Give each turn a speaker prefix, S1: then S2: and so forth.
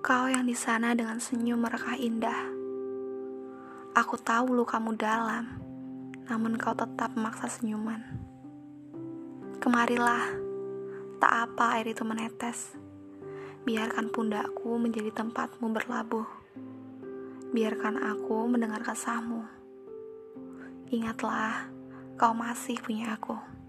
S1: Kau yang di sana dengan senyum merekah indah. Aku tahu lukamu dalam, namun kau tetap memaksa senyuman. Kemarilah, tak apa air itu menetes. Biarkan pundakku menjadi tempatmu berlabuh. Biarkan aku mendengar kesahmu. Ingatlah, kau masih punya aku.